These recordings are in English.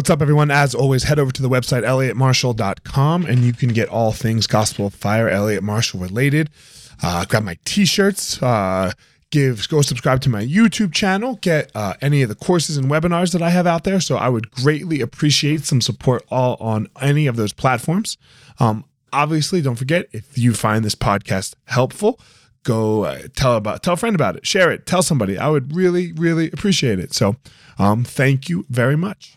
What's up, everyone? As always, head over to the website, elliottmarshall.com, and you can get all things Gospel of Fire, Elliot Marshall related. Uh, grab my t shirts, uh, give go subscribe to my YouTube channel, get uh, any of the courses and webinars that I have out there. So I would greatly appreciate some support all on any of those platforms. Um, obviously, don't forget if you find this podcast helpful, go uh, tell about tell a friend about it, share it, tell somebody. I would really really appreciate it. So um, thank you very much.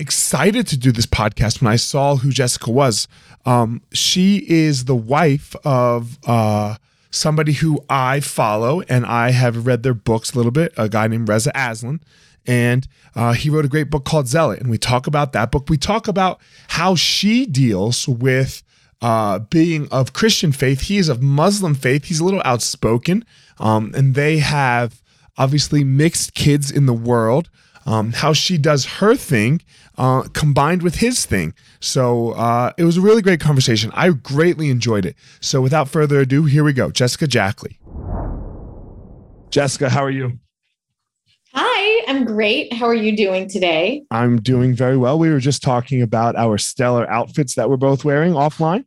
excited to do this podcast when I saw who Jessica was. Um, she is the wife of uh, somebody who I follow, and I have read their books a little bit. A guy named Reza Aslan, and uh, he wrote a great book called Zealot, and we talk about that book. We talk about how she deals with uh, being of Christian faith. He is of Muslim faith. He's a little outspoken, um, and they have obviously mixed kids in the world. Um, how she does her thing uh, combined with his thing. So uh, it was a really great conversation. I greatly enjoyed it. So without further ado, here we go. Jessica Jackley. Jessica, how are you? Hi, I'm great. How are you doing today? I'm doing very well. We were just talking about our stellar outfits that we're both wearing offline.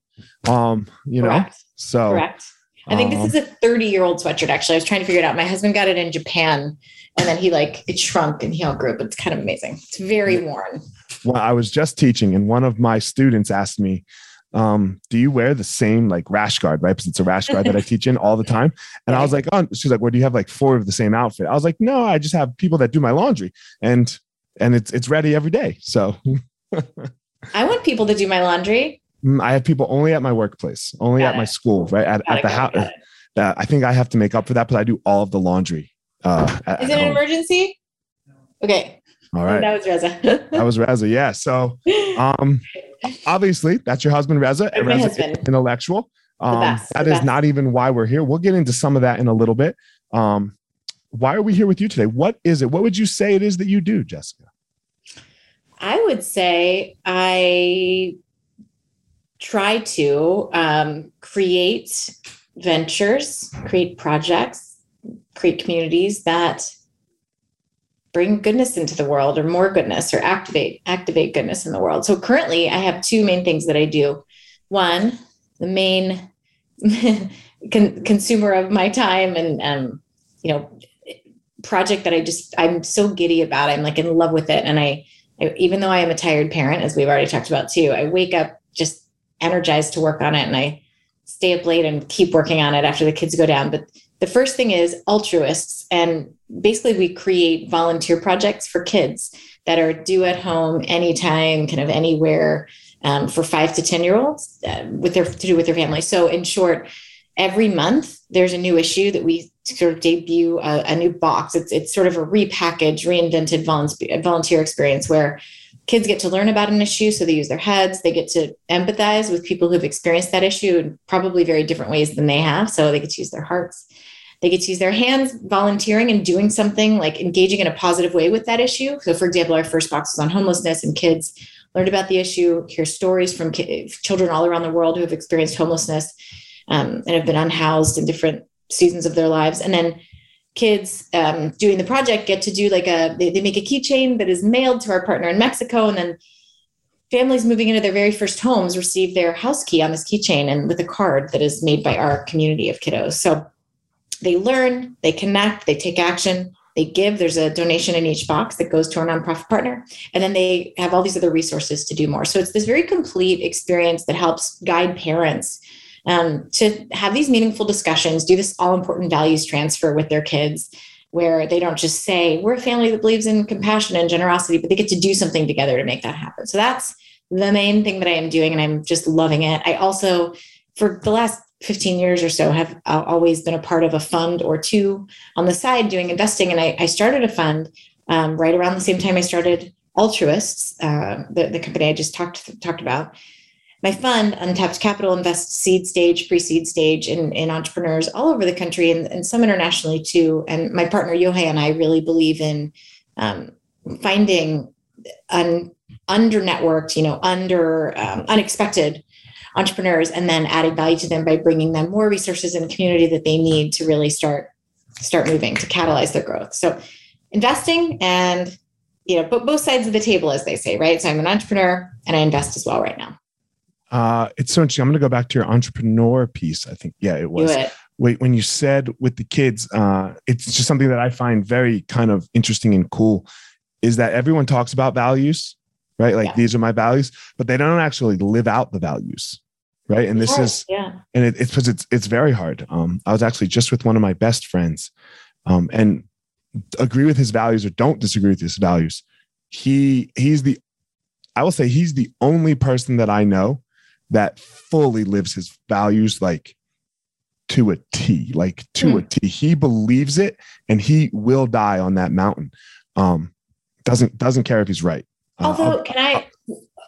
Um, you Correct. know, so Correct. I think this is a 30 year old sweatshirt. Actually, I was trying to figure it out. My husband got it in Japan, and then he like it shrunk and he outgrew it. But it's kind of amazing. It's very worn. Well, I was just teaching, and one of my students asked me, um, do you wear the same like rash guard, right? Because it's a rash guard that I teach in all the time. And I was like, oh, she's like, well, do you have like four of the same outfit? I was like, no, I just have people that do my laundry and and it's it's ready every day. So I want people to do my laundry. Mm, I have people only at my workplace, only got at it. my school, right? At, at the house. Uh, I think I have to make up for that, but I do all of the laundry. Uh, Is it an emergency? Okay. All right. That was Reza. that was Reza. Yeah. So, um, obviously, that's your husband, Reza. That's Reza husband. intellectual. Um, best, that is best. not even why we're here. We'll get into some of that in a little bit. Um, why are we here with you today? What is it? What would you say it is that you do, Jessica? I would say I try to um, create ventures, create projects, create communities that bring goodness into the world or more goodness or activate activate goodness in the world. So currently I have two main things that I do. One, the main con- consumer of my time and um, you know project that I just I'm so giddy about. I'm like in love with it and I, I even though I am a tired parent as we've already talked about too, I wake up just energized to work on it and I stay up late and keep working on it after the kids go down. But the first thing is Alltruists. And basically, we create volunteer projects for kids that are do at home, anytime, kind of anywhere um, for five to 10 year olds uh, with their, to do with their family. So, in short, every month there's a new issue that we sort of debut a, a new box. It's, it's sort of a repackaged, reinvented volunteer experience where kids get to learn about an issue so they use their heads they get to empathize with people who've experienced that issue in probably very different ways than they have so they get to use their hearts. They get to use their hands volunteering and doing something like engaging in a positive way with that issue. So for example our first box was on homelessness and kids learned about the issue hear stories from children all around the world who have experienced homelessness um, and have been unhoused in different seasons of their lives. And then kids um, doing the project get to do like a they, they make a keychain that is mailed to our partner in mexico and then families moving into their very first homes receive their house key on this keychain and with a card that is made by our community of kiddos. So they learn they connect they take action they give there's a donation in each box that goes to our nonprofit partner and then they have all these other resources to do more. So it's this very complete experience that helps guide parents um, to have these meaningful discussions, do this all important values transfer with their kids, where they don't just say, we're a family that believes in compassion and generosity, but they get to do something together to make that happen. So that's the main thing that I am doing, and I'm just loving it. I also for the last 15 years or so have uh, always been a part of a fund or two on the side doing investing. And I, I started a fund um, right around the same time I started Alltruists, uh, the, the company I just talked talked about. My fund, Untapped Capital, invests seed stage, pre-seed stage in, in entrepreneurs all over the country and, and some internationally too. And my partner Yohei and I really believe in um, finding un, under networked, you know, under um, unexpected entrepreneurs and then adding value to them by bringing them more resources and community that they need to really start start moving to catalyze their growth. So investing and you know but both sides of the table as they say right? So i'm an entrepreneur and i invest as well right now uh, it's so interesting. I'm going to go back to your entrepreneur piece. I think, yeah, it was. It. Wait, when you said with the kids, uh, it's just something that I find very kind of interesting and cool. Is that everyone talks about values, right? Like yeah. these are my values, but they don't actually live out the values right and this is yeah and it, it's because it's it's very hard um i was actually just with one of my best friends um and agree with his values or don't disagree with his values he he's the i will say he's the only person that i know that fully lives his values like to a t like to mm. a t he believes it and he will die on that mountain um doesn't doesn't care if he's right uh, although uh, can i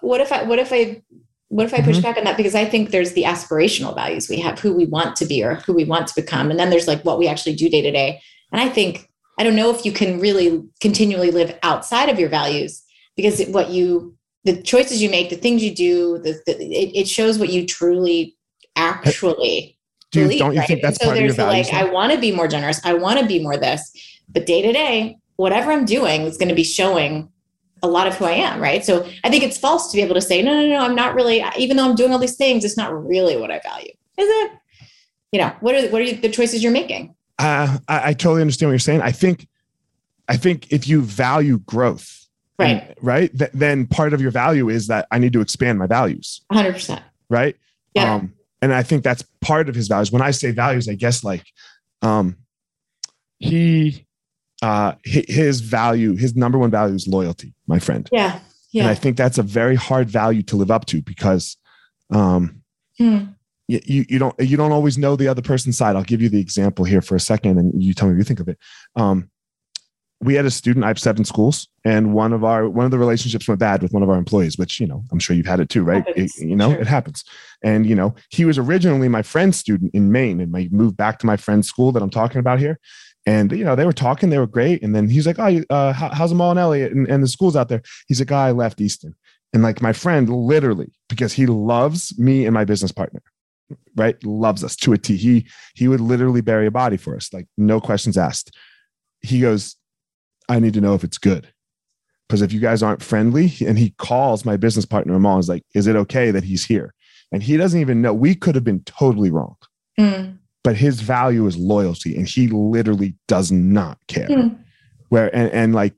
what if i what if i what if I push mm-hmm. back on that? Because I think there's the aspirational values we have, who we want to be or who we want to become. And then there's like what we actually do day to day. And I think, I don't know if you can really continually live outside of your values because what you, the choices you make, the things you do, the, the it, it, shows what you truly actually do you, believe, don't you right? think that's so part there's of your values, like, I want to be more generous. I want to be more this, but day to day, whatever I'm doing is going to be showing a lot of who I am, right? So I think it's false to be able to say, no, no, no, I'm not really, even though I'm doing all these things, it's not really what I value. Is it? You know, what are what are the choices you're making? Uh, I, I totally understand what you're saying. I think, I think if you value growth, right, and, right, th- then part of your value is that I need to expand my values. 100. percent Right. Yeah. Um, and I think that's part of his values. When I say values, I guess like, um, he uh, his value, his number one value is loyalty, my friend. Yeah. Yeah. And I think that's a very hard value to live up to because um, hmm. you, you don't you don't always know the other person's side. I'll give you the example here for a second and you tell me what you think of it. Um, we had a student, I have seven schools, and one of our one of the relationships went bad with one of our employees, which you know, I'm sure you've had it too, right? It, you know, sure. it happens. And you know, he was originally my friend's student in Maine, and I moved back to my friend's school that I'm talking about here. And you know, they were talking, they were great. And then he's like, "Oh, uh, how's them all in Elliott and, and the schools out there?" He's a guy left Easton, and like my friend, literally, because he loves me and my business partner, right? Loves us to a T. He he would literally bury a body for us, like no questions asked. He goes, "I need to know if it's good." Because if you guys aren't friendly, and he calls my business partner Amal, is like, "Is it okay that he's here?" And he doesn't even know. We could have been totally wrong. Mm but his value is loyalty and he literally does not care mm. where and, and like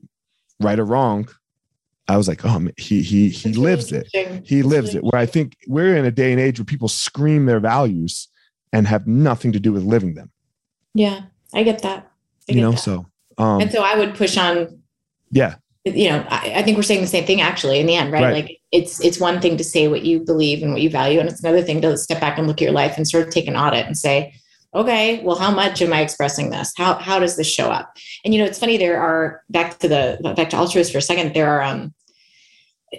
right or wrong i was like oh he he he That's lives it he lives it where i think we're in a day and age where people scream their values and have nothing to do with living them yeah i get that I you know that. so um and so i would push on yeah you know I, I, think we're saying the same thing actually in the end right? right? like it's it's one thing to say what you believe and what you value and it's another thing to step back and look at your life and sort of take an audit and say okay well how much am i expressing this how how does this show up and you know it's funny there are back to the back to Alltruist for a second there are um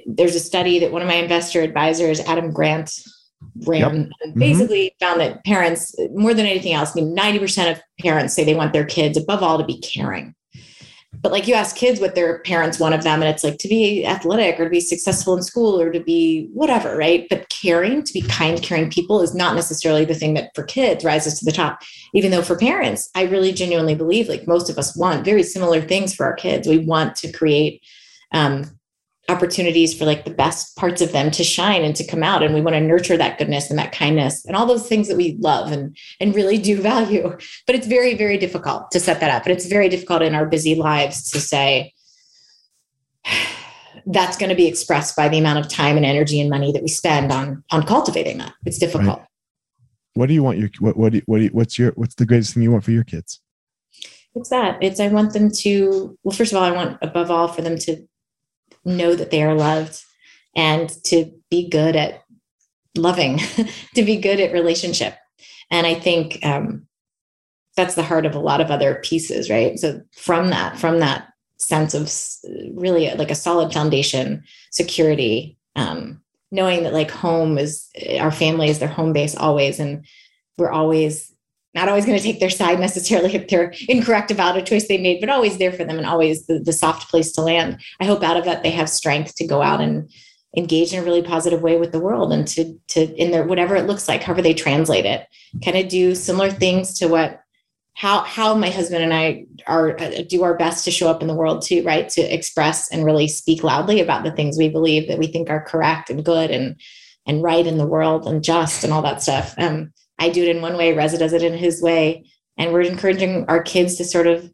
there's a study that one of my investor advisors adam grant ran yep. Mm-hmm. basically mm-hmm. found that parents more than anything else I mean, 90% of parents say they want their kids above all to be caring but like you ask kids what their parents want of them and it's like to be athletic or to be successful in school or to be whatever right but caring to be kind caring people is not necessarily the thing that for kids rises to the top even though for parents i really genuinely believe like most of us want very similar things for our kids we want to create um, opportunities for like the best parts of them to shine and to come out and we want to nurture that goodness and that kindness and all those things that we love and and really do value. But it's very very difficult to set that up but it's very difficult in our busy lives to say that's going to be expressed by the amount of time and energy and money that we spend on on cultivating that. It's difficult. Right. what do you want your what what, do you, what do you, what's your what's the greatest thing you want for your kids? It's that. It's i want them to well first of all i want above all for them to know that they are loved and to be good at loving, to be good at relationship. And I think um, that's the heart of a lot of other pieces, right? So from that, from that sense of really like a solid foundation, security, um, knowing that like home is our family is their home base always, and we're always not always going to take their side necessarily if they're incorrect about a choice they made, but always there for them and always the, the soft place to land. I hope out of that they have strength to go out and engage in a really positive way with the world and to to in their whatever it looks like, however they translate it, kind of do similar things to what how how my husband and I are uh, do our best to show up in the world too, right? To express and really speak loudly about the things we believe that we think are correct and good and and right in the world and just and all that stuff. Um, I do it in one way, Reza does it in his way. And we're encouraging our kids to sort of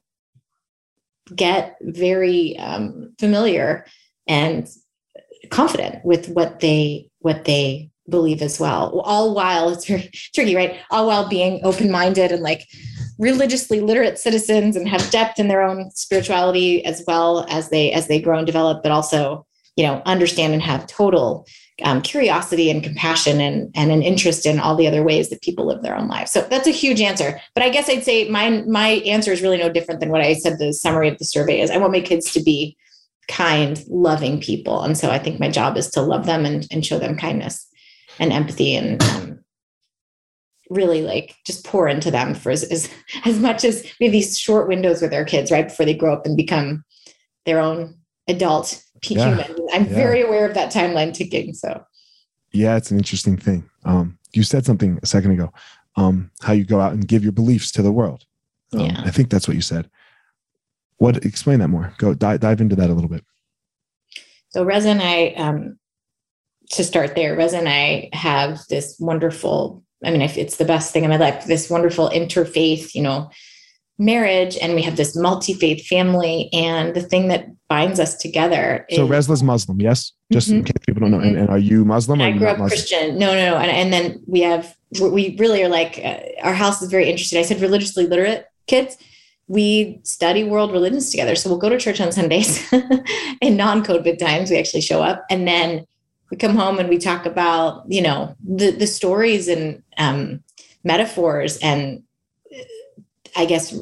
get very um, familiar and confident with what they what they believe as well all while it's very tricky right all while being open-minded and like religiously literate citizens and have depth in their own spirituality as well as they as they grow and develop but also you know understand and have total um, curiosity and compassion and, and an interest in all the other ways that people live their own lives. So that's a huge answer. But I guess I'd say my my answer is really no different than what I said the summary of the survey is. I want my kids to be kind, loving people. And so I think my job is to love them and, and show them kindness and empathy and um, really like just pour into them for as, as, as much as we have these short windows with our kids right before they grow up and become their own adult yeah. human. I'm yeah. very aware of that timeline ticking. So, yeah, it's an interesting thing. Um, you said something a second ago, um, how you go out and give your beliefs to the world. Um, yeah. I think that's what you said. What explain that more? Go dive, dive into that a little bit. So Reza and I, um, to start there, Reza and I have this wonderful. I mean, if it's the best thing in my life. This wonderful interfaith, you know, marriage and we have this multi-faith family and the thing that binds us together is, so Reza's muslim yes? Just mm-hmm. in case people don't know. And, and are you muslim i grew up muslim? christian. No no no. And, and then we have we really are like uh, our house is very interested i said religiously literate kids. We study world religions together. So we'll go to church on sundays in non-covid times. We actually show up and then we come home and we talk about you know the the stories and um, metaphors and I guess,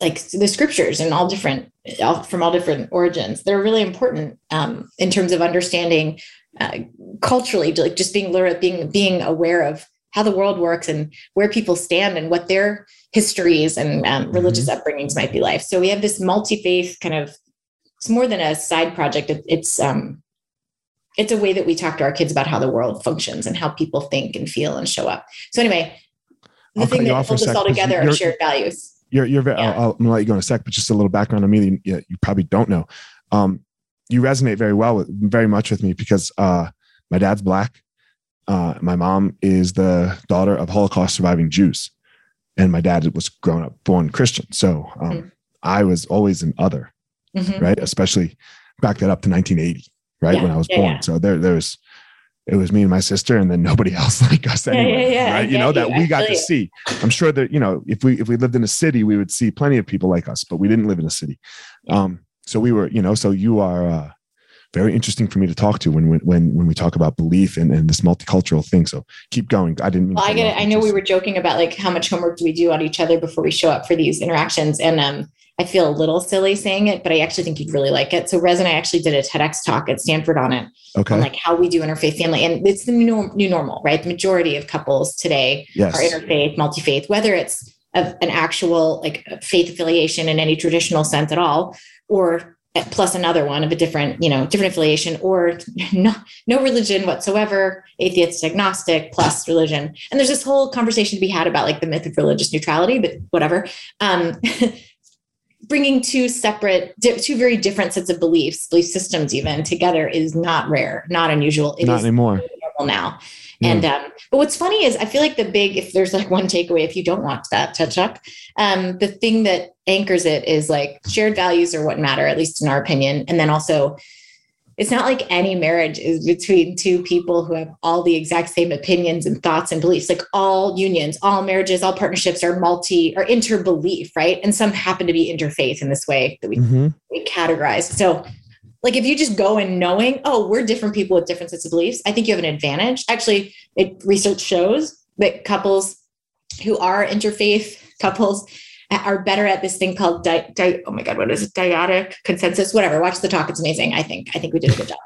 like the scriptures and all different, all, from all different origins. They're really important um, in terms of understanding uh, culturally, like just being literate, being being aware of how the world works and where people stand and what their histories and um, mm-hmm. religious mm-hmm. upbringings might be like. So we have this multi faith kind of. It's more than a side project. It, it's um, it's a way that we talk to our kids about how the world functions and how people think and feel and show up. So anyway, the I'll thing that holds us all together are shared values. You're, you're very, yeah. I'll, I'll, gonna let you go in a sec, but just a little background on me. You, you probably don't know. Um, you resonate very well with, very much with me because uh, my dad's black. Uh, my mom is the daughter of Holocaust surviving Jews, and my dad was grown up born Christian. So um, mm-hmm. I was always an other, mm-hmm. right? Especially back that up to 1980, right yeah. when I was yeah, born. So there, there's it was me and my sister and then nobody else like us anyway yeah, yeah, right you know that we got to see i'm sure that you know if we if we lived in a city we would see plenty of people like us but we didn't live in a city um so we were you know so you are uh very interesting for me to talk to when when when we talk about belief and, and this multicultural thing. So keep going. I didn't. well, I get it. I know we were joking about like how much homework do we do on each other before we show up for these interactions, and um, I feel a little silly saying it, but I actually think you'd really like it. So Rez and I actually did a TEDx talk at Stanford on it. Okay. On like how we do interfaith family. And it's the new, new normal, right? The majority of couples today yes. are interfaith, multi-faith, whether it's a, an actual like faith affiliation in any traditional sense at all, or plus another one of a different, you know, different affiliation or no, no religion whatsoever, atheist, agnostic, plus religion. And there's this whole conversation to be had about like the myth of religious neutrality, but whatever. Um, bringing two separate, two very different sets of beliefs, belief systems, even together, is not rare, not unusual. It not anymore. Normal now. Yeah. And um, but what's funny is I feel like the big, if there's like one takeaway, if you don't want that touch up, um, the thing that anchors it is like shared values are what matter, at least in our opinion, and then also it's not like any marriage is between two people who have all the exact same opinions and thoughts and beliefs. Like all unions, all marriages, all partnerships are multi or interbelief, right? And some happen to be interfaith in this way that we, mm-hmm. we categorize. So like if you just go in knowing, oh, we're different people with different sets of beliefs, I think you have an advantage. Actually, it research shows that couples who are interfaith couples are better at this thing called di, di, oh my god what is it? Dyadic consensus whatever. Watch the talk it's amazing. I think i think we did a good job.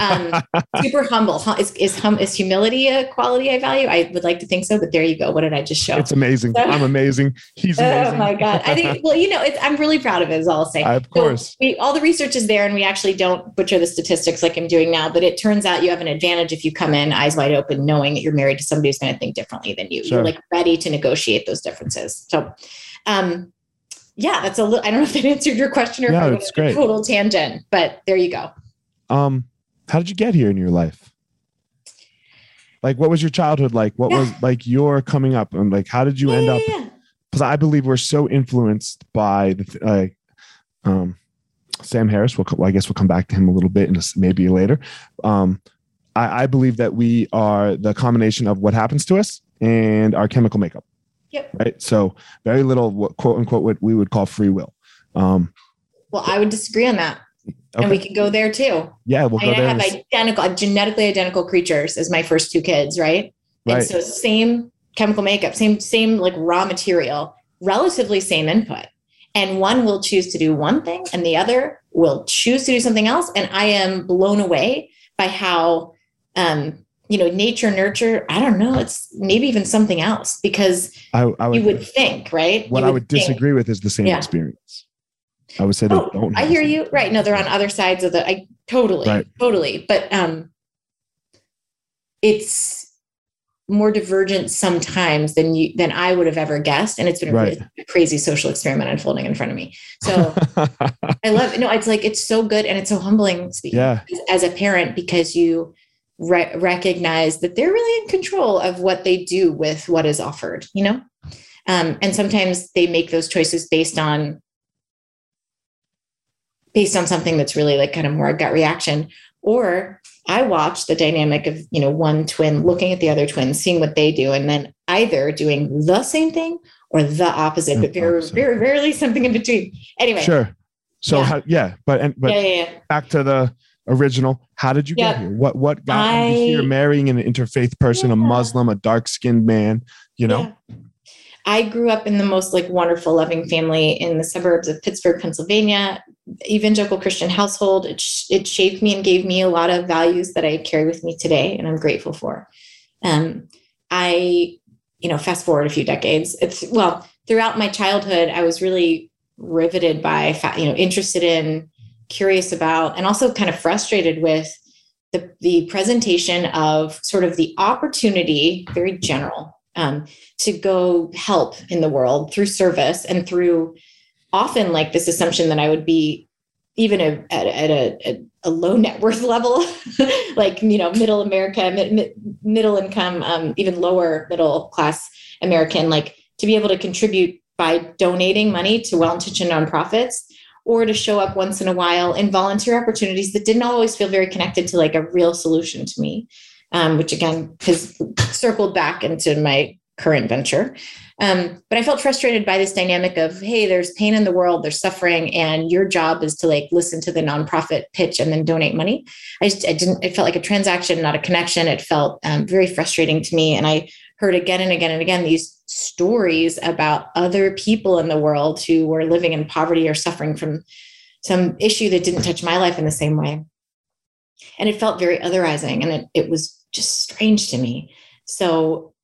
Um, super humble. Is is, hum, is humility a quality i value? I would like to think so but there you go. What did i just show? It's amazing. So, i'm amazing. He's amazing. oh my god. I think well you know i'm really proud of it is all i'll say. Of course. so we, all the research is there and we actually don't butcher the statistics like i'm doing now but it turns out you have an advantage if you come in eyes wide open knowing that you're married to somebody who's going to think differently than you. Sure. you're like ready to negotiate those differences. So um, yeah, that's a little, I don't know if that answered your question or yeah, it's great. total tangent, but there you go. Um, how did you get here in your life? Like, what was your childhood like? What yeah. was like your coming up and like, how did you yeah, end up? Because I believe we're so influenced by the, like, um, Sam Harris. We'll, well, I guess we'll come back to him a little bit and maybe later. Um, I, I believe that we are the combination of what happens to us and our chemical makeup. Yep. Right. So very little what, quote unquote what we would call free will. Um, well, I would disagree on that. Okay. And we could go there too. Yeah, we'll I mean, go there. I have identical, genetically identical creatures as my first two kids, right? right? And so same chemical makeup, same same like raw material, relatively same input. And one will choose to do one thing and the other will choose to do something else. And I am blown away by how um, you know, nature, nurture, I don't know. It's maybe even something else because I, I would, you would think, right? What would I would think. disagree with is the same yeah. experience. I would say they oh, don't. I hear you. Right. No, they're on other sides of the, I totally, right. totally. But um, it's more divergent sometimes than you, than I would have ever guessed. And it's been a, right. really crazy social experiment unfolding in front of me. So I love, no, it's like, it's so good. And it's so humbling yeah. as, as a parent, because you, re- recognize that they're really in control of what they do with what is offered, you know? Um, and sometimes they make those choices based on based on something that's really like kind of more a gut reaction or i watch the dynamic of you know one twin looking at the other twin seeing what they do and then either doing the same thing or the opposite the but very opposite. very rarely something in between anyway sure so yeah, how, yeah but and but yeah, yeah, back to the original. How did you get here? What what got I, you here marrying an interfaith person, yeah. a Muslim, a dark skinned man, you know? Yeah. I grew up in the most like wonderful, loving family in the suburbs of Pittsburgh, Pennsylvania, evangelical Christian household. It, sh- it shaped me and gave me a lot of values that I carry with me today, and I'm grateful for. Um, I, you know, fast forward a few decades. It's well throughout my childhood, I was really riveted by, you know, interested in curious about and also kind of frustrated with the, the presentation of sort of the opportunity, very general, um, to go help in the world through service and through often like this assumption that I would be even a, at, at a, a, low net worth level, like, you know, middle America, mid, mid, middle income, um, even lower middle class American, like to be able to contribute by donating money to well-intentioned nonprofits or to show up once in a while in volunteer opportunities that didn't always feel very connected to like a real solution to me, um, which again has circled back into my current venture. Um, but I felt frustrated by this dynamic of, hey, there's pain in the world, there's suffering, and your job is to like listen to the nonprofit pitch and then donate money. I just, I didn't, it felt like a transaction, not a connection. It felt um, very frustrating to me. And I heard again and again and again these stories about other people in the world who were living in poverty or suffering from some issue that didn't touch my life in the same way. And it felt very otherizing and it, it was just strange to me. So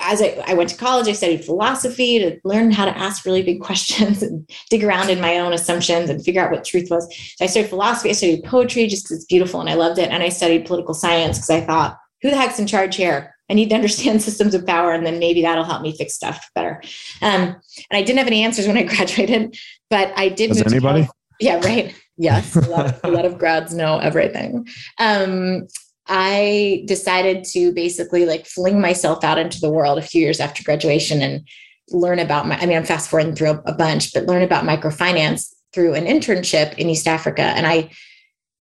as I, I went to college, I studied philosophy to learn how to ask really big questions and dig around in my own assumptions and figure out what truth was. So I studied philosophy, I studied poetry just because it's beautiful and I loved it. And I studied political science because I thought, who the heck's in charge here? I need to understand systems of power, and then maybe that'll help me fix stuff better. Um, and I didn't have any answers when I graduated, but I did. Does anybody? yeah, right. Yes, a lot, of, a lot of grads know everything. Um, I decided to basically like fling myself out into the world a few years after graduation and learn about my. I mean, I'm fast forwarding through a, bunch, but learn about microfinance through an internship in East Africa, and I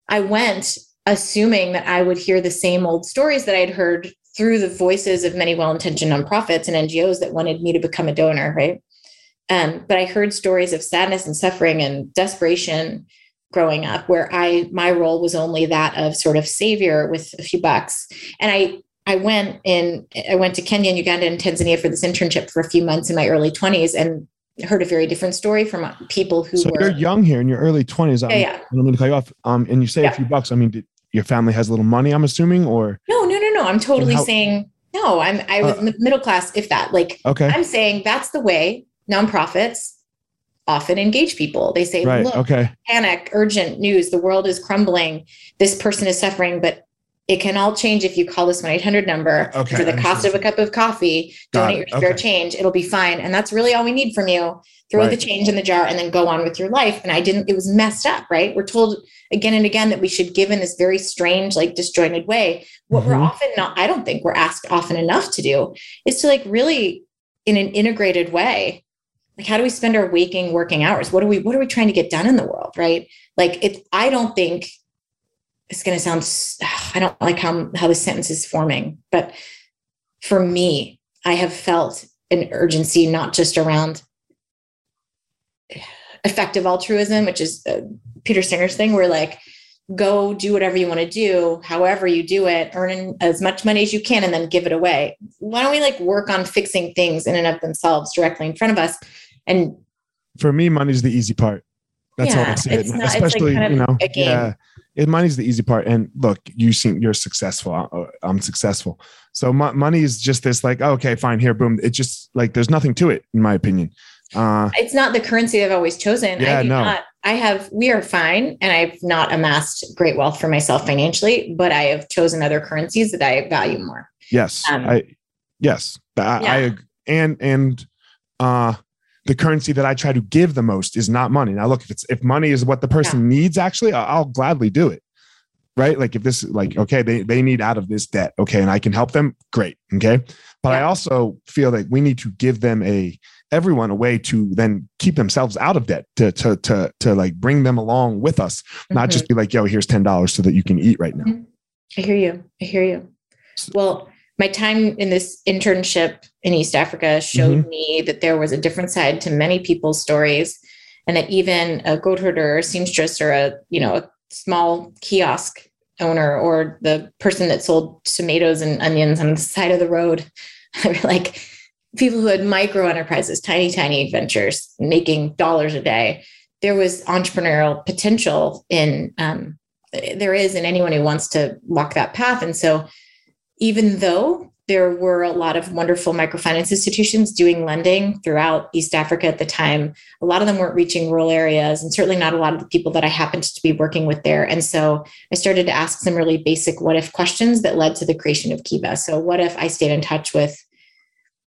I went assuming that I would hear the same old stories that I'd heard through the voices of many well-intentioned nonprofits and NGOs that wanted me to become a donor, right? Um, but I heard stories of sadness and suffering and desperation growing up where I my role was only that of sort of savior with a few bucks. And I I went in I went to Kenya and Uganda and Tanzania for this internship for a few months in my early 20s and heard a very different story from people who so were you're young here in your early 20s. Yeah, yeah. I'm going to cut you off. Um, and you say Yeah. a few bucks. I mean, did your family has a little money, I'm assuming, or No, no, no, no. I'm totally how- saying no. I'm I was Uh, middle class, if that. Like okay, I'm saying that's the way nonprofits often engage people. They say, right, look, okay, panic, urgent news, the world is crumbling, this person is suffering, but it can all change if you call this 1-800 number Okay, for the cost of a cup of coffee, Got donate your spare okay. change, it'll be fine. And that's really all we need from you. Throw the change in the jar and then go on with your life. And I didn't, it was messed up, right? We're told again and again that we should give in this very strange, like disjointed way. What we're Mhm. often not, I don't think we're asked often enough to do is to like really in an integrated way like how do we spend our waking working hours? What are we what are we trying to get done in the world right? Like it i don't think it's going to sound i don't like how how the sentence is forming but for me i have felt an urgency not just around effective altruism which is uh, peter singer's thing where like go do whatever you want to do however you do it earning as much money as you can and then give it away. Why don't we like work on fixing things in and of themselves directly in front of us and for me, money's the easy part. That's all I say. it's not- it's like Especially, kind of you know, yeah, it, money's the easy part. And look, you seem you're successful. I- I'm successful. So mo- money is just this, like, okay, fine, here, boom. It's just like there's nothing to it, in my opinion. Uh, it's not the currency I've always chosen. Yeah, I do no. not. I have. We are fine, and I've not amassed great wealth for myself financially, but I have chosen other currencies that I value more. yes, Um, I, yes, I, Yeah. I and and uh, the currency that I try to give the most is not money. Now, look, if it's if money is what the person needs, actually, I'll gladly do it. Right? Like if this, like, okay, they they need out of this debt, okay, and I can help them, great, okay. But I also feel like we need to give them a everyone a way to then keep themselves out of debt to to to to like bring them along with us, not Mhm. just be like, yo, here's ten dollars so that you can eat right now. I hear you. I hear you. Well, my time in this internship in East Africa showed Mm-hmm. me that there was a different side to many people's stories, and that even a goat herder, or a seamstress, or a you know a small kiosk owner, or the person that sold tomatoes and onions on the side of the road, like people who had micro enterprises, tiny, tiny ventures, making dollars a day. There was entrepreneurial potential in um, there is in anyone who wants to walk that path. And so, even though there were a lot of wonderful microfinance institutions doing lending throughout East Africa at the time, a lot of them weren't reaching rural areas, and certainly not a lot of the people that I happened to be working with there. And so, I started to ask some really basic what if questions that led to the creation of Kiva. So, what if I stayed in touch with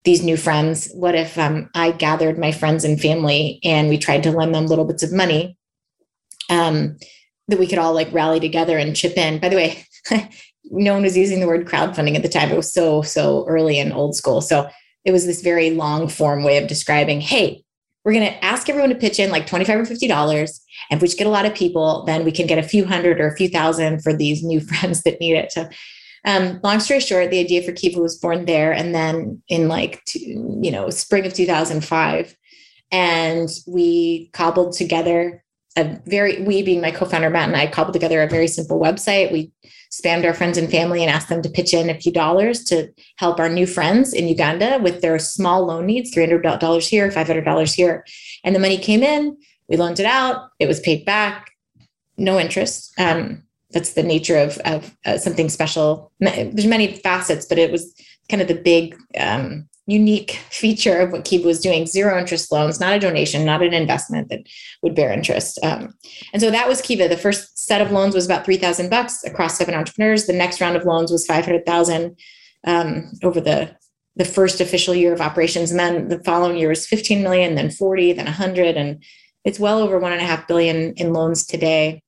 these new friends? What if um, I gathered my friends and family and we tried to lend them little bits of money? Um, that we could all like rally together and chip in. By the way, no one was using the word crowdfunding at the time. It was so, so early and old school. So it was this very long form way of describing, hey, we're going to ask everyone to pitch in like 25 or 50 dollars. And if we just get a lot of people, then we can get a few hundred or a few thousand for these new friends that need it. So um, long story short, the idea for Kiva was born there. And then in like, two, you know, spring of 2005, and we cobbled together a very, we being my co-founder, Matt and I cobbled together a very simple website. We spammed our friends and family and asked them to pitch in a few dollars to help our new friends in Uganda with their small loan needs, $300 here, $500 here. And the money came in, we loaned it out, it was paid back, no interest. Um, that's the nature of, of uh, something special. There's many facets, but it was kind of the big, um, unique feature of what Kiva was doing zero interest loans, not a donation, not an investment that would bear interest. Um, and so that was Kiva. The first set of loans was about 3000 bucks across seven entrepreneurs. The next round of loans was 500,000 um, over the the first official year of operations. And then the following year was 15 million, then 40, then 100. And it's well over one and a half billion in loans today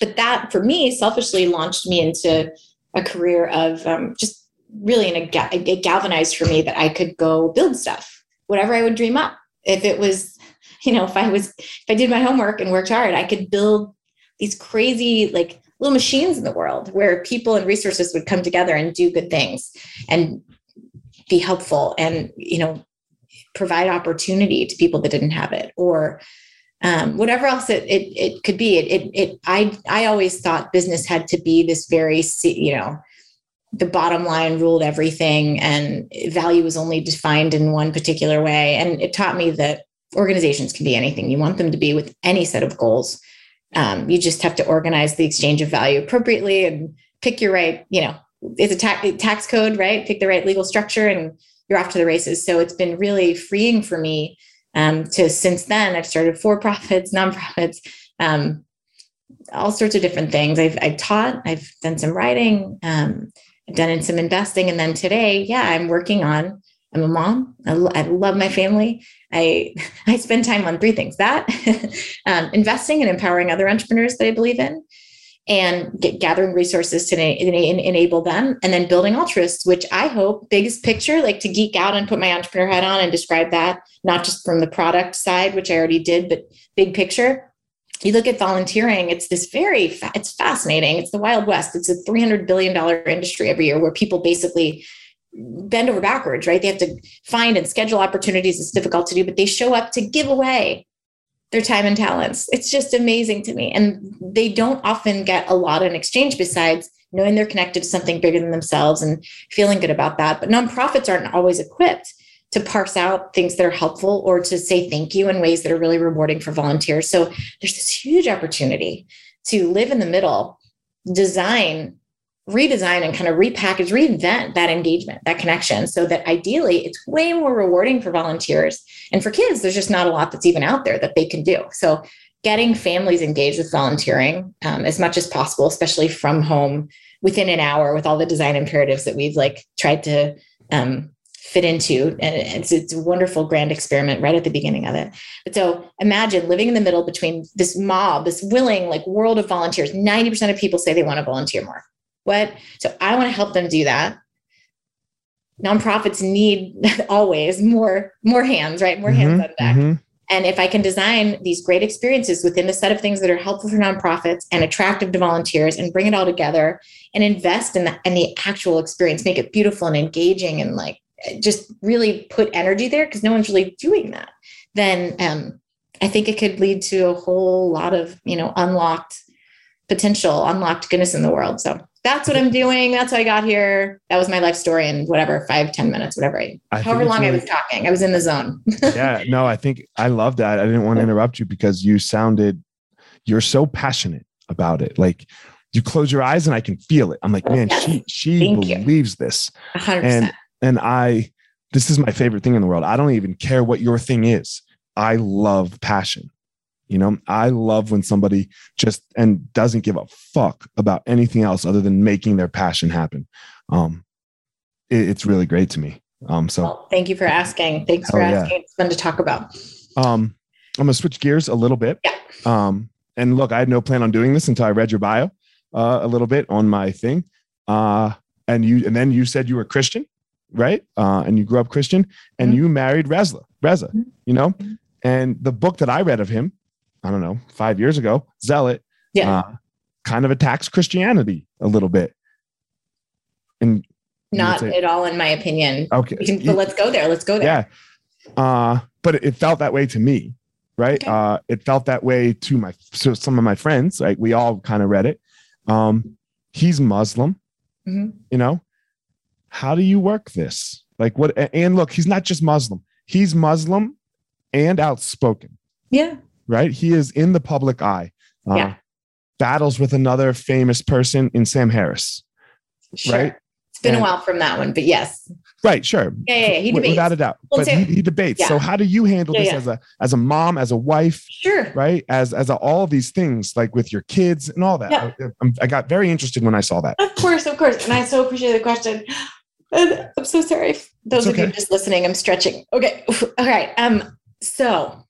but that for me selfishly launched me into a career of um, just really in a, it galvanized for me that I could go build stuff, whatever I would dream up. If it was, you know, if I was, if I did my homework and worked hard, I could build these crazy like little machines in the world where people and resources would come together and do good things and be helpful and, you know, provide opportunity to people that didn't have it or um, whatever else it, it, it could be. It, it, it, I, I always thought business had to be this very, you know, the bottom line ruled everything and value was only defined in one particular way. And it taught me that organizations can be anything you want them to be with any set of goals. Um, you just have to organize the exchange of value appropriately and pick your right, you know, it's a ta- tax code, right? Pick the right legal structure and you're off to the races. So it's been really freeing for me um, to since then I've started for profits, nonprofits, um, all sorts of different things. I've, I've taught, I've done some writing, um, I've done in some investing. And then today, yeah, I'm working on, I'm a mom. I, I love my family. I, I spend time on three things that um, investing and empowering other entrepreneurs that I believe in and get, gathering resources to na- enable them and then building Alltruists which i hope biggest picture like to geek out and put my entrepreneur hat on and describe that not just from the product side which i already did but big picture you look at volunteering it's this very fa- it's fascinating it's the wild west it's a 300 billion dollar industry every year where people basically bend over backwards right they have to find and schedule opportunities it's difficult to do but they show up to give away their time and talents. It's just amazing to me. And they don't often get a lot in exchange besides knowing they're connected to something bigger than themselves and feeling good about that. But nonprofits aren't always equipped to parse out things that are helpful or to say thank you in ways that are really rewarding for volunteers. So there's this huge opportunity to live in the middle, design redesign and kind of repackage, reinvent that engagement, that connection, so that ideally it's way more rewarding for volunteers. And for kids, there's just not a lot that's even out there that they can do. So getting families engaged with volunteering um, as much as possible, especially from home within an hour with all the design imperatives that we've like tried to um, fit into. And it's, it's a wonderful grand experiment right at the beginning of it. But so imagine living in the middle between this mob, this willing like world of volunteers. 90% of people say they want to volunteer more. What? So I want to help them do that. Nonprofits need always more more hands, right? More mm-hmm, hands on deck. Mm-hmm. And if I can design these great experiences within a set of things that are helpful for nonprofits and attractive to volunteers and bring it all together and invest in the, in the actual experience, make it beautiful and engaging and like just really put energy there because no one's really doing that, then um, I think it could lead to a whole lot of, you know, unlocked potential, unlocked goodness in the world. So that's what I'm doing. That's how I got here. That was my life story in whatever, five, ten minutes, whatever. I, I however long really, I was talking, I was in the zone. yeah, no, I think I love that. I didn't want to interrupt you because you sounded, you're so passionate about it. Like you close your eyes and I can feel it. I'm like, man, yes. she, she Thank believes you. this. 100%. And, and I, this is my favorite thing in the world. I don't even care what your thing is. I love passion. You know, I love when somebody just and doesn't give a fuck about anything else other than making their passion happen. Um, it, it's really great to me. Um, so well, thank you for asking. Thanks for asking. Yeah. It's fun to talk about. Um, I'm gonna switch gears a little bit. Yeah. Um, and look, I had no plan on doing this until I read your bio uh, a little bit on my thing. Uh, and you and then you said you were Christian, right? Uh, and you grew up Christian, and you married Reza, Reza, mm-hmm. you know. Mm-hmm. And the book that I read of him I don't know, five years ago, Zealot, yeah. Uh, kind of attacks Christianity a little bit. And not say, at all, in my opinion. Okay. Can, but let's go there. Let's go there. Yeah. Uh, but it, felt that way to me, right? Okay. Uh, it felt that way to my so some of my friends. Like we all kind of read it. Um, he's Muslim. Mm-hmm. You know, how do you work this? Like what? And look, he's not just Muslim. He's Muslim and outspoken. Yeah right? He is in the public eye. Uh, yeah. Battles with another famous person in Sam Harris. Sure. Right. It's been and, a while from that one, but yes. Right. Sure. Yeah. Yeah. yeah. He debates. Without a doubt. Well, but he, he, debates. Yeah. So how do you handle this as a as a mom, as a wife? Sure. Right. As as a, all these things, like with your kids and all that. Yeah. I, I got very interested when I saw that. Of course. Of course. And I so appreciate the question. I'm so sorry. Those okay. of you just listening, I'm stretching. Okay. All right. Um, so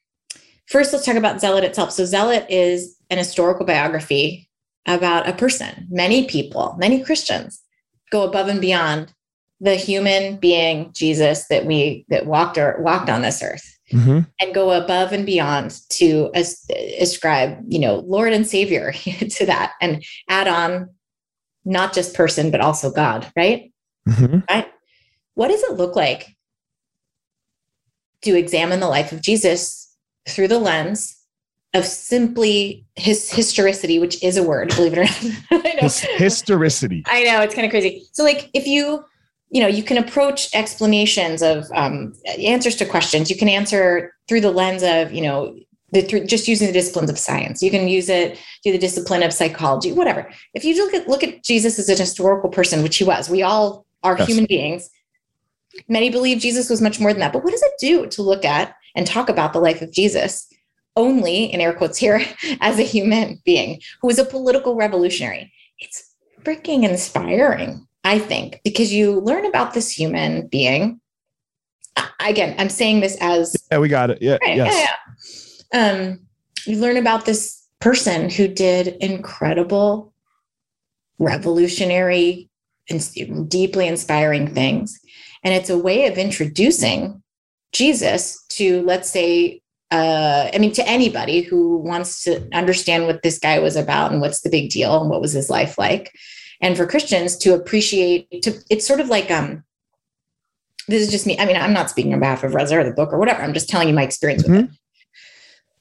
First, let's talk about Zealot itself. So, Zealot is an historical biography about a person. Many people, many Christians go above and beyond the human being Jesus that we that walked or walked on this earth. Mm-hmm. and go above and beyond to as, ascribe, you know, Lord and Savior to that and add on not just person, but also God, right? Mm-hmm. Right. What does it look like to examine the life of Jesus through the lens of simply his historicity, which is a word, believe it or not. I know. His historicity. I know it's kind of crazy. So, like, if you, you know, you can approach explanations of um, answers to questions. You can answer through the lens of, you know, the, through, just using the disciplines of science. You can use it through the discipline of psychology, whatever. If you look at look at Jesus as an historical person, which he was, we all are yes. human beings. Many believe Jesus was much more than that. But what does it do to look at and talk about the life of Jesus only, in air quotes here, as a human being who was a political revolutionary. It's freaking inspiring, I think, because you learn about this human being. Again, I'm saying this as yeah, we got it. Yeah, right, yes. yeah, yeah. Um, you learn about this person who did incredible, revolutionary, deeply inspiring things, and it's a way of introducing Jesus to, let's say, uh, I mean, to anybody who wants to understand what this guy was about and what's the big deal and what was his life like. And for Christians to appreciate, to it's sort of like um, this is just me. I mean, I'm not speaking on behalf of Reza or the book or whatever. I'm just telling you my experience mm-hmm. with it.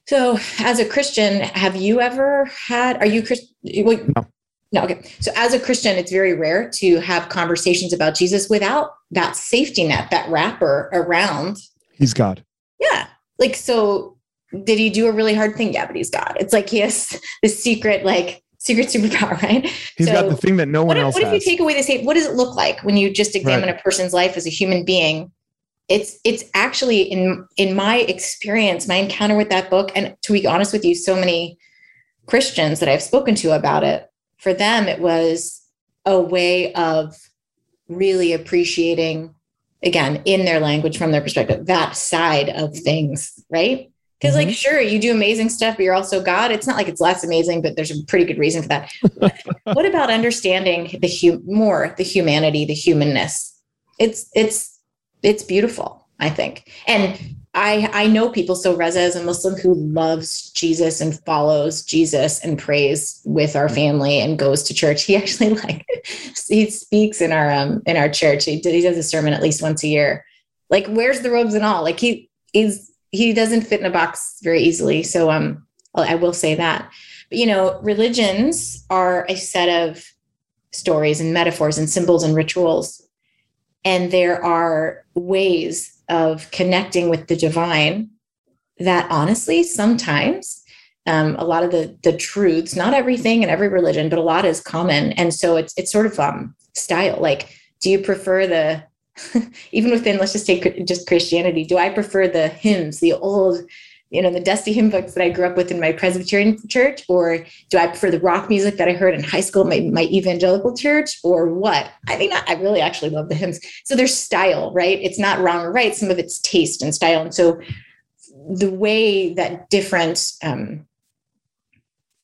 So, as a Christian, have you ever had? Are you Christian? Well, no. No, okay. So as a Christian, it's very rare to have conversations about Jesus without that safety net, that wrapper around. He's God. Yeah like so did he do a really hard thing yeah but he's god it's like he has this secret like secret superpower right He's so, got the thing that no one what else what has. if you take away this what does it look like when you just examine right. a person's life as a human being it's it's actually in in my experience my encounter with that book and to be honest with you so many christians that i've spoken to about it for them it was a way of really appreciating again in their language from their perspective that side of things right? Because mm-hmm. like sure you do amazing stuff but you're also god. It's not like it's less amazing but there's a pretty good reason for that. What about understanding the hu- more the humanity the humanness? It's it's it's beautiful i think. And I I know people. So Reza is a Muslim who loves Jesus and follows Jesus and prays with our family and goes to church. He actually like he speaks in our um in our church. He, he does a sermon at least once a year. Like wears the robes and all. Like he is he doesn't fit in a box very easily. So um I will say that. But you know, religions are a set of stories and metaphors and symbols and rituals. And there are ways of connecting with the divine that honestly sometimes um, a lot of the the truths not everything in every religion but a lot is common. And so it's it's sort of um style like do you prefer the even within let's just take just christianity do i prefer the hymns the old you know, the dusty hymn books that I grew up with in my Presbyterian church? Or do I prefer the rock music that I heard in high school, my, my evangelical church, or what? I think I really actually love the hymns. So there's style, right? It's not wrong or right. Some of it's taste and style. And so the way that different um,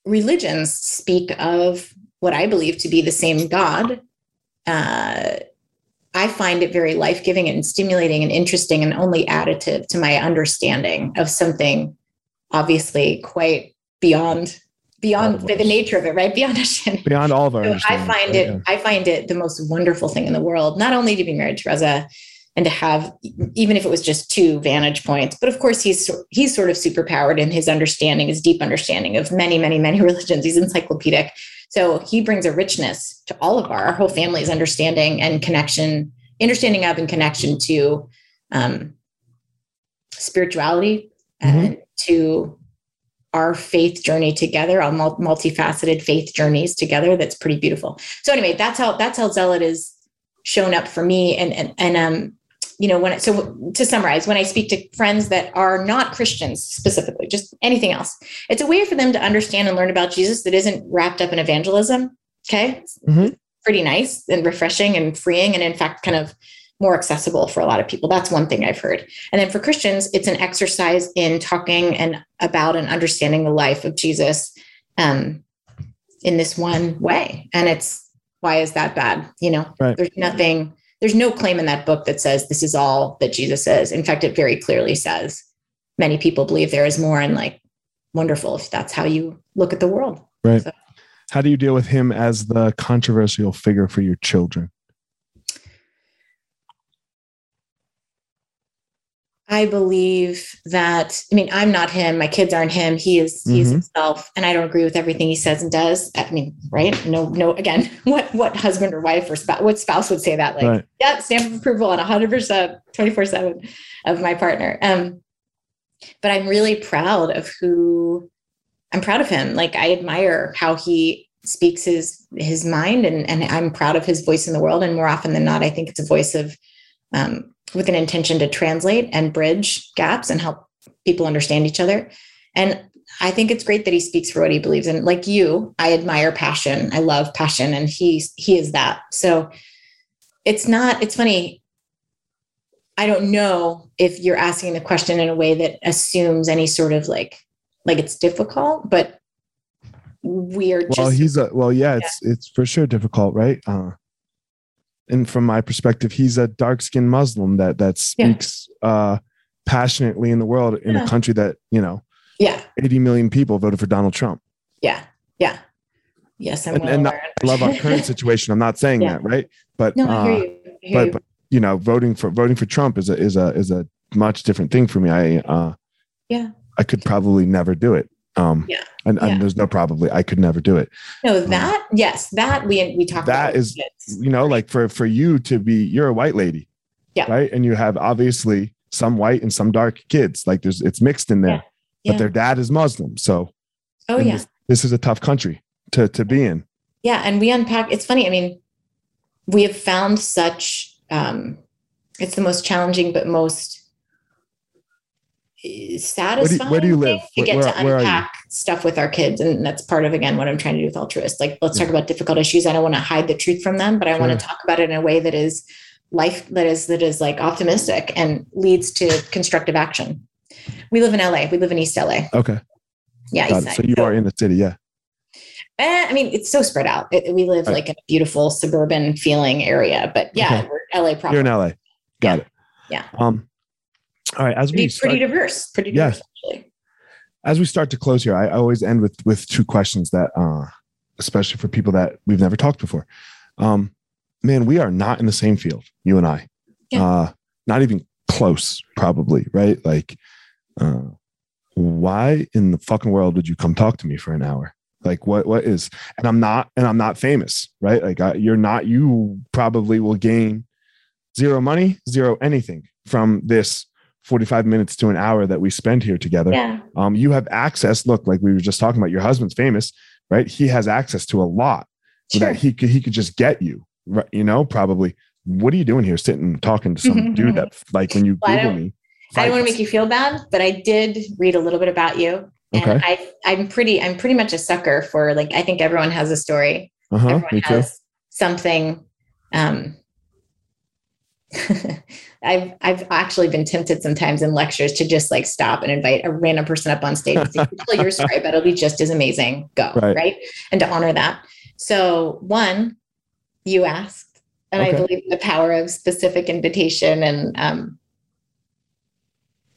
religions speak of what I believe to be the same God, uh, I find it very life giving and stimulating and interesting and only additive to my understanding of something obviously quite beyond beyond the, the, nature of it right? Beyond beyond all of our so i find it yeah. i find it the most wonderful thing in the world not only to be married to reza and to have even if it was just two vantage points but of course he's he's sort of superpowered in his understanding his deep understanding of many many many religions. He's encyclopedic so he brings a richness to all of our, our whole family's understanding and connection, understanding of and connection to um, spirituality mm-hmm. and to our faith journey together, our multifaceted faith journeys together. That's pretty beautiful. So anyway, that's how that's how zealot is shown up for me. And and and um, you know, when so to summarize, when I speak to friends that are not Christians specifically, just anything else, it's a way for them to understand and learn about Jesus that isn't wrapped up in evangelism. Okay. Mm-hmm. Pretty nice and refreshing and freeing. And in fact, kind of more accessible for a lot of people. That's one thing I've heard. And then for Christians, it's an exercise in talking and about and understanding the life of Jesus um, in this one way. And it's why is that bad? You know, right. there's nothing there's no claim in that book that says this is all that Jesus is. In fact, it very clearly says many people believe there is more and like wonderful if that's how you look at the world. Right. So. How do you deal with him as the controversial figure for your children? I believe that, I mean, I'm not him. My kids aren't him. He is, he is Mhm. himself. And I don't agree with everything he says and does. I mean, right. No, no, again, what, what husband or wife or spouse, what spouse would say that? Like, Right. yeah, stamp of approval on hundred percent, 24 seven of my partner. Um, but I'm really proud of who I'm proud of him. Like I admire how he speaks his, his mind and, and I'm proud of his voice in the world. And more often than not, I think it's a voice of, um, with an intention to translate and bridge gaps and help people understand each other. And I think it's great that he speaks for what he believes in. Like you, I admire passion. I love passion, and he he is that. So it's not. It's funny. I don't know if you're asking the question in a way that assumes any sort of like like it's difficult, but we are just well he's a well yeah it's it's for sure difficult right uh and from my perspective he's a dark-skinned muslim that that Yeah. speaks uh passionately in the world in Yeah. a country that you know yeah 80 million people voted for donald trump yeah yeah yes. I'm And- well and i love our current situation i'm not saying Yeah. that right but no, I uh, hear you. But, you. but you know voting for voting for trump is a is a is a much different thing for me i uh Yeah. i could probably never do it um Yeah. and, and Yeah. there's no probably i could never do it no, that yes, that we we talked. um, That about is- kids. you know like for for you to be you're a white lady Yeah. right and you have obviously some white and some dark kids like there's it's mixed in there Yeah. but their dad is muslim so Oh yeah. this, this is a tough country to to be in Yeah, and we unpack. It's funny. I mean, we have found such. Um, it's the most challenging, but most satisfying. where do you thing live? To get Where- to are you? unpack stuff with our kids, and that's part of again what I'm trying to do with Alltruist. Like, let's talk about difficult issues. I don't want to hide the truth from them, but I want to talk about it in a way that is life that is that is like optimistic and leads to constructive action. We live in LA. We live in East LA. okay Yeah, got East it. Side. so you are in the city yeah Eh, I mean, it's so spread out. It, we live Right. like in a beautiful suburban feeling area, but yeah, Okay. we're LA proper. you're in la got Yeah. it Yeah. um all right as we pretty, start, pretty diverse. Pretty diverse, actually. as we start to close here i, I always end with with two questions that uh especially for people that we've never talked before um man we are not in the same field you and i Yeah. uh not even close probably right like uh why in the fucking world would you come talk to me for an hour like what what is and i'm not and i'm not famous right like I, you're not you probably will gain zero money zero anything from this 45 minutes to an hour that we spend here together Yeah. um, you have access. Look, like we were just talking about, your husband's famous, right? He has access to a lot Sure. that he could he could just get you, right? You know, probably. What are you doing here, sitting talking to some dude that, like, when you Well, Google don't- me? I don't want to make you feel bad, but I did read a little bit about you. And Okay. I, I'm pretty, I'm pretty much a sucker for like, I think everyone has a story. Uh-huh, everyone me too. has something. Um, I've I've actually been tempted sometimes in lectures to just like stop and invite a random person up on stage and say, tell your story, but it'll be just as amazing. Go. Right. Right. And to honor that. So one, you asked, and I believe in the power of specific invitation and um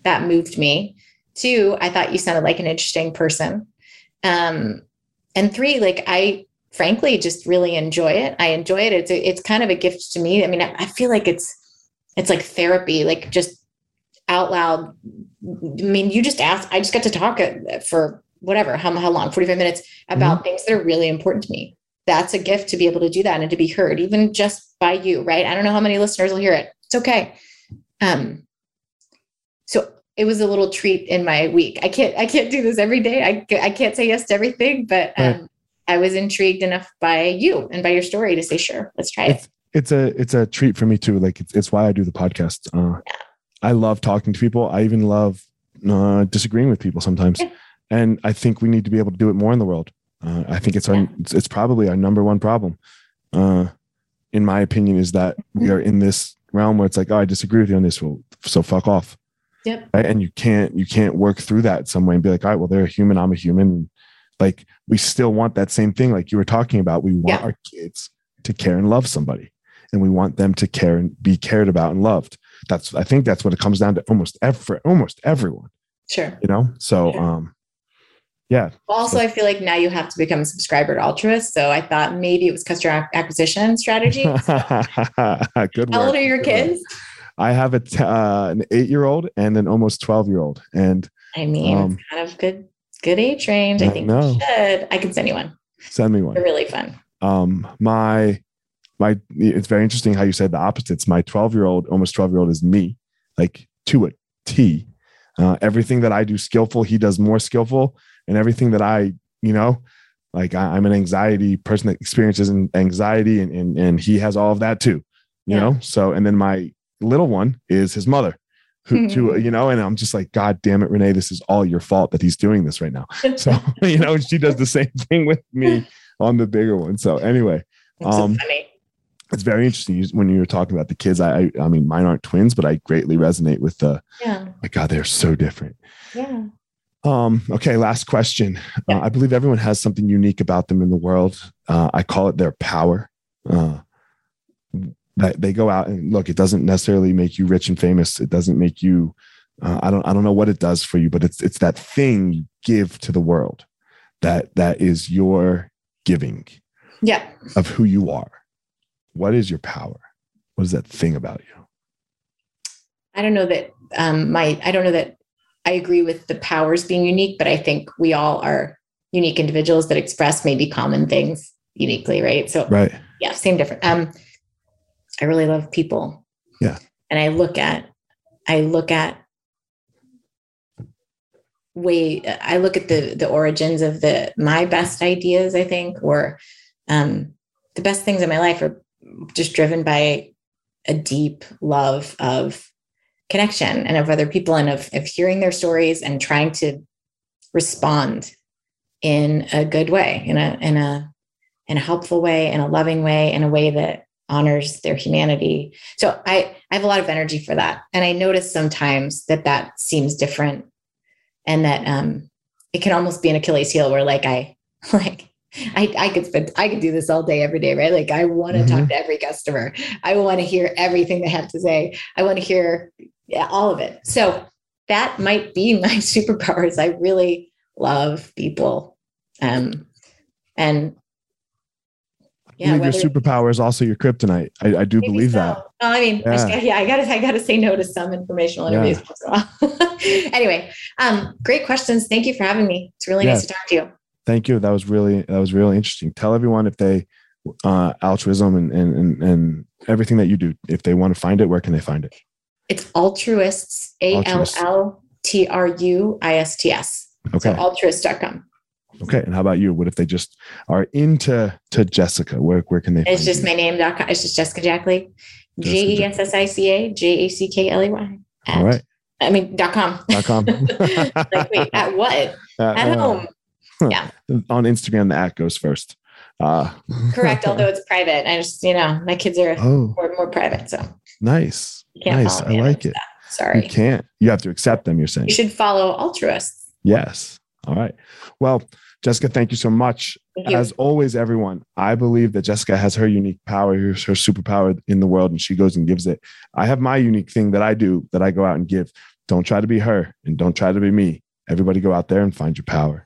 that moved me. Two, I thought you sounded like an interesting person. Um, and three, like I frankly just really enjoy it. I enjoy it. It's a, it's kind of a gift to me. I mean, I, I feel like it's it's like therapy, like just out loud. I mean, you just asked. I just got to talk uh, for whatever how how long, forty five minutes about things that are really important to me. That's a gift to be able to do that and to be heard, even just by you, right? I don't know how many listeners will hear it. It's okay. Um, so it was a little treat in my week. I can't I can't do this every day. I I can't say yes to everything, but um, Right. I was intrigued enough by you and by your story to say, sure, let's try it. It's it's a it's a treat for me too. Like it's it's why I do the podcast. Uh, I love talking to people. I even love uh, disagreeing with people sometimes, and I think we need to be able to do it more in the world. Uh, I think it's our it's, it's probably our number one problem. Uh, in my opinion, is that we are in this realm where it's like, oh, I disagree with you on this. Well, so fuck off. Yep. Right? And you can't you can't work through that some way and be like, all right, well, they're a human. I'm a human. Like we still want that same thing, like you were talking about. We want Yeah. our kids to care and love somebody, and we want them to care and be cared about and loved. That's I think that's what it comes down to. Almost every almost everyone, Sure. you know. So Sure. um, yeah, Also, I feel like now you have to become a subscriber to Alltruist. So I thought maybe it was customer acquisition strategy. good work. How old are your Good work. kids? I have a t- uh, an eight year old and an almost 12 year old. And I mean, Um, it's kind of good, good age range. I I think know. should. I can send you one. send me one. They're really fun. um my my it's very interesting how you said the opposites. My 12 year old almost 12 year old is me like to a t. Uh, everything that i do skillful he does more skillful. And everything that i you know like I, i'm an anxiety person that experiences anxiety and, and and he has all of that too you Yeah. know? So and then my little one is his mother who to you know? And i'm just like god damn it renee this is all your fault that he's doing this right now. So you know she does the same thing with me on the bigger one. So anyway It's so um, funny. It's very interesting when you were talking about the kids. I, I, I mean, mine aren't twins, but I greatly resonate with the. Yeah. My God, they're so different. Yeah. Um, okay, last question. Yeah. Uh, I believe everyone has something unique about them in the world. Uh, I call it their power. Uh, that they go out and look. It doesn't necessarily make you rich and famous. It doesn't make you. Uh, I don't. I don't know what it does for you, but it's it's that thing you give to the world. That that is your giving Yeah. of who you are. What is your power? What is that thing about you? I don't know that um my I don't know that I agree with the powers being unique, but I think we all are unique individuals that express maybe common things uniquely, right? So Right. yeah, same different. Um I really love people. Yeah. And I look at I look at way I look at the the origins of the my best ideas, I think, or um the best things in my life are just driven by a deep love of connection and of other people and of, of hearing their stories and trying to respond in a good way in a in a in a helpful way in a loving way in a way that honors their humanity. So i i have a lot of energy for that. And i notice sometimes that that seems different and that um it can almost be an achilles heel where like i like I, I could spend I could do this all day every day, right? Like I want to talk to every customer. I want to hear everything they have to say. I want to hear yeah, all of it. So that might be my superpowers. I really love people. Um and I yeah, believe your whether- superpower is also your kryptonite. I, I do believe so. that. Well, I mean, Yeah. gotta- yeah, I gotta, I gotta say no to some informational interviews. once in a while. anyway, um, great questions. Thank you for having me. It's really nice to talk to you. Thank you. That was really that was really interesting. Tell everyone if they uh altruism and and and, and everything that you do, if they want to find it, where can they find it? It's Alltruists, A L. L T R U I S T S. So Okay. alltruist.com. Okay. And how about you? What if they just are into to Jessica? Where where can they It's just you? my name.com. It's just Jessica Jackley. J E S S I C A J A C K L E Y. All right. I mean, dot com. Dot com. like, wait, at what? At Uh, home. On Instagram, the at goes first. Uh, Correct. Although it's private. I just, you know, my kids are oh, more, more private. So nice, nice. I like it. Sorry. You can't. You have to accept them. You're saying You should follow Alltruists. yes. All right. Well, Jessica, thank you so much. You. As always, everyone, I believe that Jessica has her unique power, her superpower in the world, and she goes and gives it. I have my unique thing that I do that I go out and give. Don't try to be her and don't try to be me. Everybody go out there and find your power.